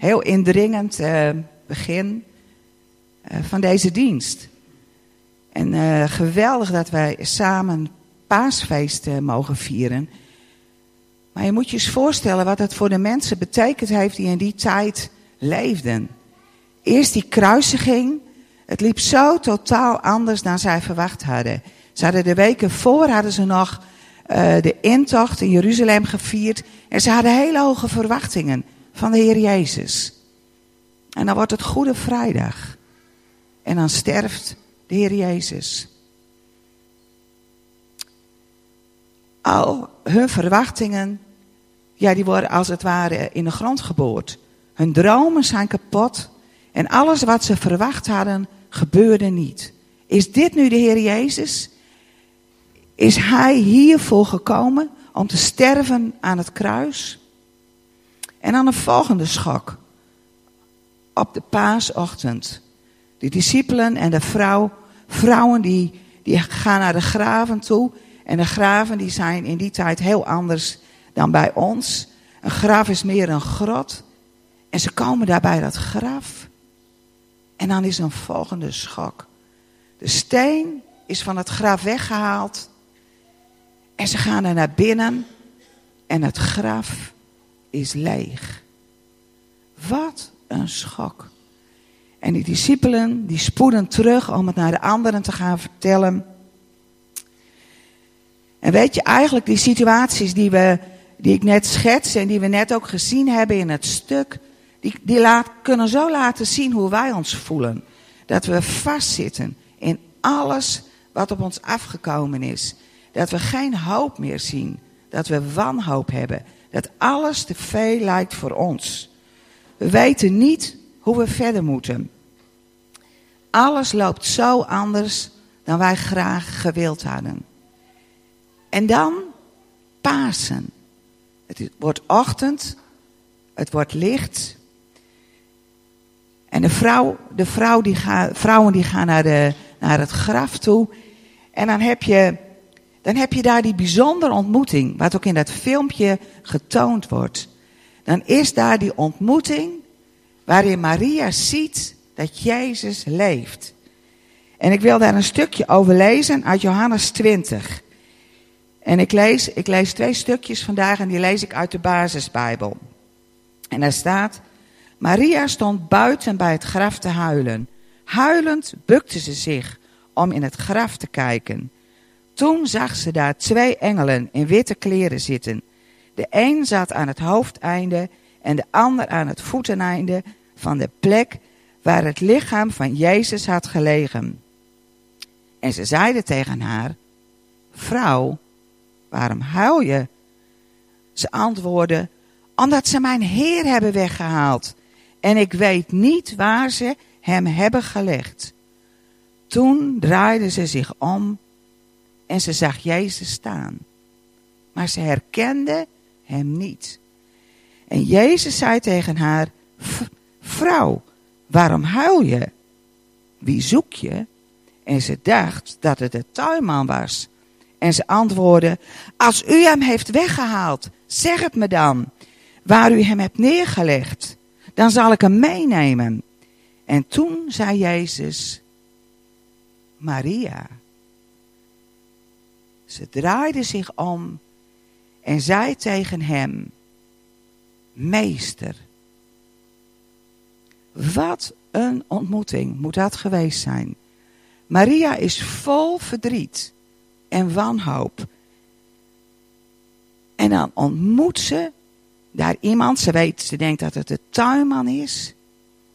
heel indringend eh, begin eh, van deze dienst. En eh, geweldig dat wij samen paasfeest mogen vieren. Maar je moet je eens voorstellen wat het voor de mensen betekend heeft die in die tijd leefden. Eerst die kruisiging. Het liep zo totaal anders dan zij verwacht hadden. Ze hadden de weken voor hadden ze nog de intocht in Jeruzalem gevierd. En ze hadden hele hoge verwachtingen van de Heer Jezus. En dan wordt het Goede Vrijdag. En dan sterft de Heer Jezus. Al hun verwachtingen, ja, die worden als het ware in de grond geboord. Hun dromen zijn kapot. En alles wat ze verwacht hadden, gebeurde niet. Is dit nu de Heer Jezus? Is Hij hiervoor gekomen om te sterven aan het kruis? En dan een volgende schok. Op de paasochtend. De discipelen en de vrouw, vrouwen die, die gaan naar de graven toe. En de graven die zijn in die tijd heel anders dan bij ons. Een graf is meer een grot. En ze komen daar bij dat graf. En dan is een volgende schok. De steen is van het graf weggehaald. En ze gaan er naar binnen. En het graf is leeg. Wat een schok. En die discipelen die spoeden terug om het naar de anderen te gaan vertellen. En weet je, eigenlijk die situaties die, we, die ik net schets en die we net ook gezien hebben in het stuk, die, die laat, kunnen zo laten zien hoe wij ons voelen. Dat we vastzitten in alles wat op ons afgekomen is. Dat we geen hoop meer zien. Dat we wanhoop hebben. Dat alles te veel lijkt voor ons. We weten niet hoe we verder moeten. Alles loopt zo anders dan wij graag gewild hadden. En dan Pasen. Het wordt ochtend, het wordt licht. En de, vrouw, de vrouw die gaat, vrouwen die gaan naar, de, naar het graf toe. En dan heb, je, dan heb je daar die bijzondere ontmoeting, wat ook in dat filmpje getoond wordt. Dan is daar die ontmoeting waarin Maria ziet dat Jezus leeft. En ik wil daar een stukje over lezen uit Johannes 20. En ik lees, ik lees twee stukjes vandaag en die lees ik uit de basisbijbel. En daar staat, Maria stond buiten bij het graf te huilen. Huilend bukte ze zich om in het graf te kijken. Toen zag ze daar twee engelen in witte kleren zitten. De een zat aan het hoofdeinde en de ander aan het voeteneinde van de plek waar het lichaam van Jezus had gelegen. En ze zeiden tegen haar, vrouw, waarom huil je? Ze antwoordde, omdat ze mijn Heer hebben weggehaald en ik weet niet waar ze hem hebben gelegd. Toen draaide ze zich om en ze zag Jezus staan. Maar ze herkende hem niet. En Jezus zei tegen haar, vrouw, waarom huil je? Wie zoek je? En ze dacht dat het de tuinman was. En ze antwoordde, als u hem heeft weggehaald, zeg het me dan, waar u hem hebt neergelegd dan zal ik hem meenemen. En toen zei Jezus, Maria. Ze draaide zich om en zei tegen hem, Meester. Wat een ontmoeting moet dat geweest zijn. Maria is vol verdriet en wanhoop. En dan ontmoet ze daar iemand, ze weet, ze denkt dat het de tuinman is.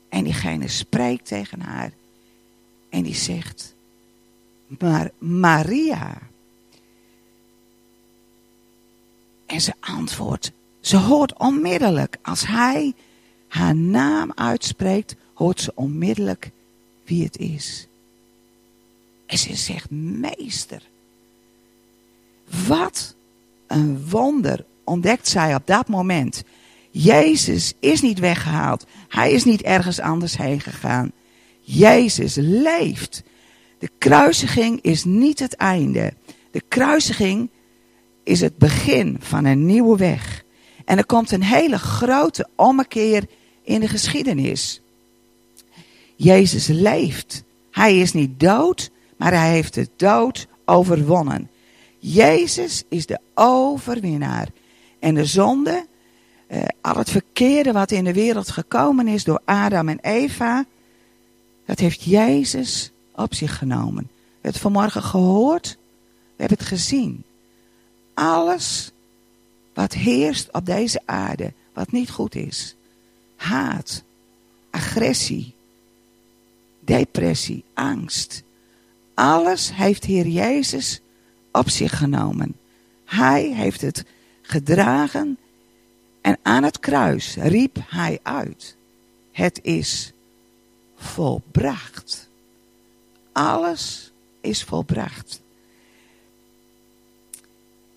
En diegene spreekt tegen haar. En die zegt, maar Maria. En ze antwoordt, ze hoort onmiddellijk, als hij haar naam uitspreekt, hoort ze onmiddellijk wie het is. En ze zegt, meester. Wat een wonder ontdekt zij op dat moment. Jezus is niet weggehaald. Hij is niet ergens anders heen gegaan. Jezus leeft. De kruisiging is niet het einde. De kruisiging is het begin van een nieuwe weg. En er komt een hele grote ommekeer in de geschiedenis. Jezus leeft. Hij is niet dood, maar hij heeft de dood overwonnen. Jezus is de overwinnaar. En de zonde, eh, al het verkeerde wat in de wereld gekomen is door Adam en Eva, dat heeft Jezus op zich genomen. We hebben het vanmorgen gehoord, we hebben het gezien. Alles wat heerst op deze aarde, wat niet goed is. Haat, agressie, depressie, angst. Alles heeft Heer Jezus op zich genomen. Hij heeft het gedragen en aan het kruis riep hij uit. Het is volbracht. Alles is volbracht.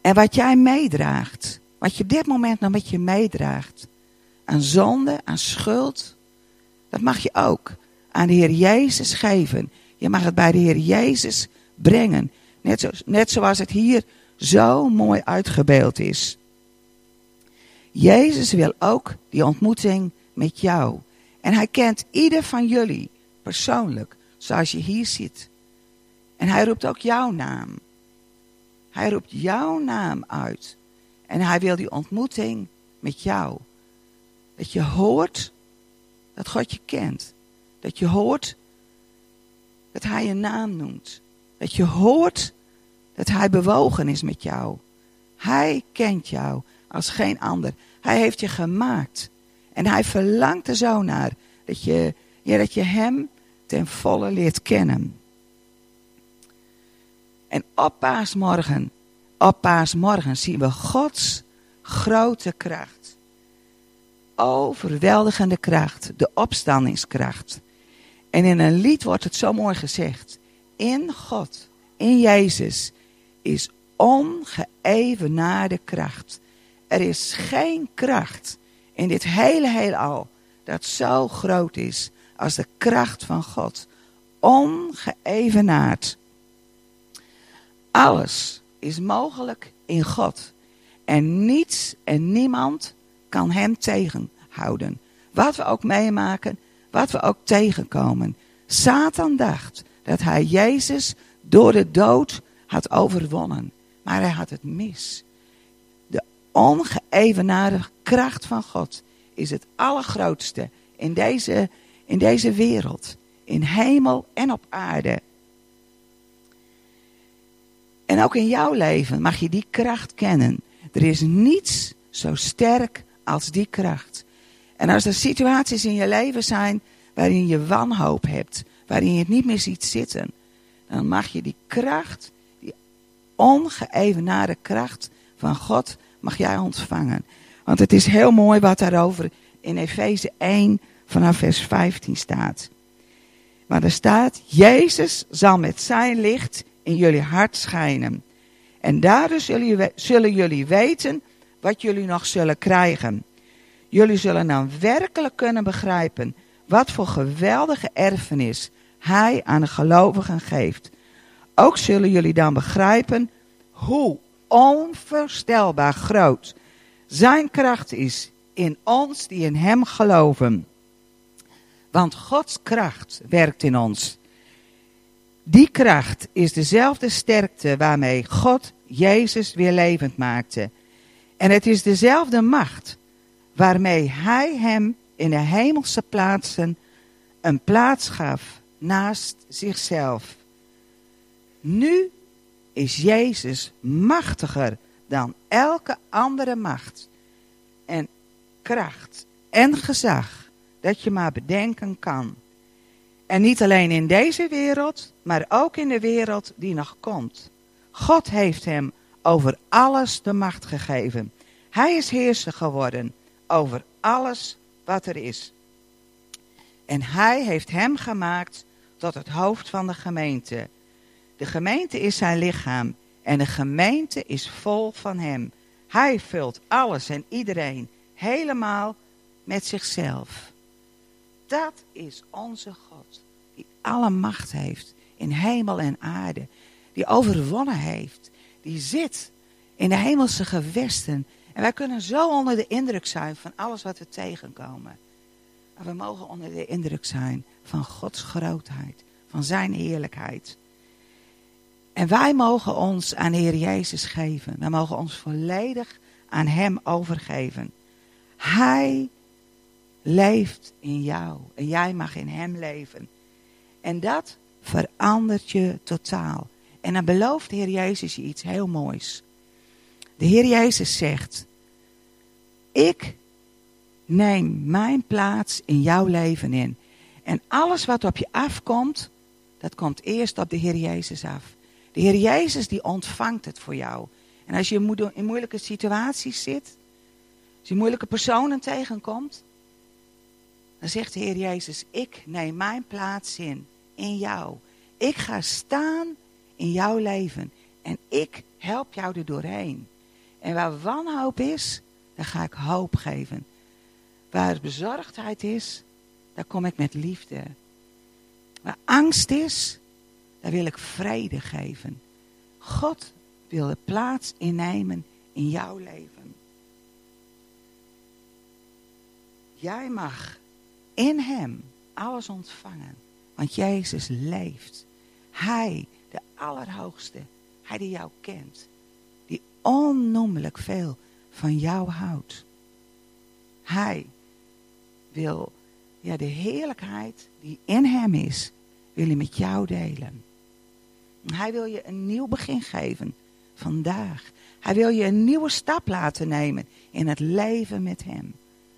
En wat jij meedraagt, wat je op dit moment nog met je meedraagt, aan zonde, aan schuld, dat mag je ook aan de Heer Jezus geven. Je mag het bij de Heer Jezus brengen. Net, zo, net zoals het hier zo mooi uitgebeeld is. Jezus wil ook die ontmoeting met jou. En hij kent ieder van jullie persoonlijk, zoals je hier zit. En hij roept ook jouw naam. Hij roept jouw naam uit. En hij wil die ontmoeting met jou. Dat je hoort dat God je kent. Dat je hoort dat hij je naam noemt. Dat je hoort dat hij bewogen is met jou. Hij kent jou als geen ander. Hij heeft je gemaakt. En hij verlangt er zo naar dat je, ja, dat je hem ten volle leert kennen. En op paasmorgen, op paasmorgen zien we Gods grote kracht. Overweldigende kracht, de opstandingskracht. En in een lied wordt het zo mooi gezegd. In God, in Jezus, is ongeëvenaarde kracht. Er is geen kracht in dit hele heelal dat zo groot is als de kracht van God. Ongeëvenaard. Alles is mogelijk in God. En niets en niemand kan hem tegenhouden. Wat we ook meemaken, wat we ook tegenkomen. Satan dacht dat hij Jezus door de dood had overwonnen. Maar hij had het mis. De ongeëvenaarde kracht van God is het allergrootste in deze, in deze wereld. In hemel en op aarde. En ook in jouw leven mag je die kracht kennen. Er is niets zo sterk als die kracht. En als er situaties in je leven zijn waarin je wanhoop hebt, waarin je het niet meer ziet zitten, dan mag je die kracht, die ongeëvenaarde kracht van God, mag jij ontvangen. Want het is heel mooi wat daarover in Efeze 1 vanaf vers 15 staat. Maar er staat, Jezus zal met zijn licht in jullie hart schijnen. En daardoor zullen, zullen jullie weten wat jullie nog zullen krijgen. Jullie zullen dan werkelijk kunnen begrijpen wat voor geweldige erfenis Hij aan de gelovigen geeft. Ook zullen jullie dan begrijpen hoe onvoorstelbaar groot Zijn kracht is in ons die in Hem geloven. Want Gods kracht werkt in ons. Die kracht is dezelfde sterkte waarmee God Jezus weer levend maakte. En het is dezelfde macht waarmee Hij hem in de hemelse plaatsen een plaats gaf naast zichzelf. Nu is Jezus machtiger dan elke andere macht en kracht en gezag dat je maar bedenken kan. En niet alleen in deze wereld, maar ook in de wereld die nog komt. God heeft hem over alles de macht gegeven. Hij is heerser geworden over alles wat er is. En hij heeft hem gemaakt tot het hoofd van de gemeente. De gemeente is zijn lichaam en de gemeente is vol van hem. Hij vult alles en iedereen helemaal met zichzelf. Dat is onze God, die alle macht heeft in hemel en aarde, die overwonnen heeft, die zit in de hemelse gewesten. En wij kunnen zo onder de indruk zijn van alles wat we tegenkomen. Maar we mogen onder de indruk zijn van Gods grootheid, van Zijn heerlijkheid. En wij mogen ons aan de Heer Jezus geven. We mogen ons volledig aan Hem overgeven. Hij leeft in jou en jij mag in Hem leven. En dat verandert je totaal. En dan belooft de Heer Jezus je iets heel moois. De Heer Jezus zegt: Ik neem mijn plaats in jouw leven in. En alles wat op je afkomt, dat komt eerst op de Heer Jezus af. De Heer Jezus die ontvangt het voor jou. En als je in moeilijke situaties zit, als je moeilijke personen tegenkomt, dan zegt de Heer Jezus, ik neem mijn plaats in, in jou. Ik ga staan in jouw leven en ik help jou er doorheen. En waar wanhoop is, dan ga ik hoop geven. Waar bezorgdheid is, daar kom ik met liefde. Waar angst is, daar wil ik vrede geven. God wil de plaats innemen in jouw leven. Jij mag in Hem alles ontvangen. Want Jezus leeft. Hij, de Allerhoogste, Hij die jou kent. Die onnoemelijk veel van jou houdt. Hij wil ja, de heerlijkheid die in Hem is, wil hij met jou delen. Hij wil je een nieuw begin geven vandaag. Hij wil je een nieuwe stap laten nemen in het leven met Hem.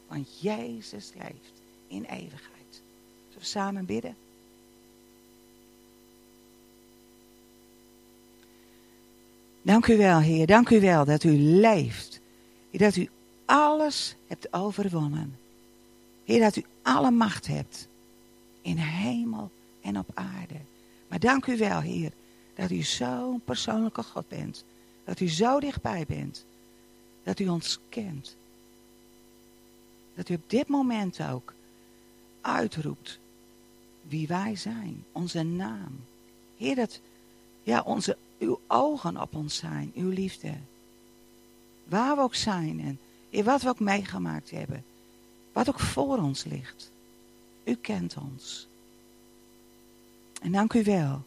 Want Jezus leeft in eeuwigheid. Zullen we samen bidden? Dank u wel, Heer. Dank u wel dat u leeft. Dat u alles hebt overwonnen. Heer, dat u alle macht hebt. In hemel en op aarde. Maar dank u wel, Heer, dat u zo'n persoonlijke God bent. Dat u zo dichtbij bent. Dat u ons kent. Dat u op dit moment ook uitroept wie wij zijn. Onze naam. Heer, dat ja, onze, uw ogen op ons zijn. Uw liefde. Waar we ook zijn en wat we ook meegemaakt hebben. Wat ook voor ons ligt. U kent ons. En dank u wel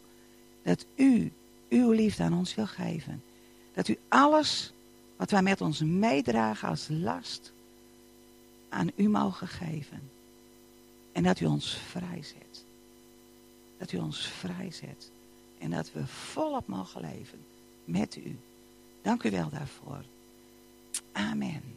dat u uw liefde aan ons wil geven. Dat u alles wat wij met ons meedragen als last aan u mogen geven. En dat u ons vrijzet. Dat u ons vrijzet. En dat we volop mogen leven met u. Dank u wel daarvoor. Amen.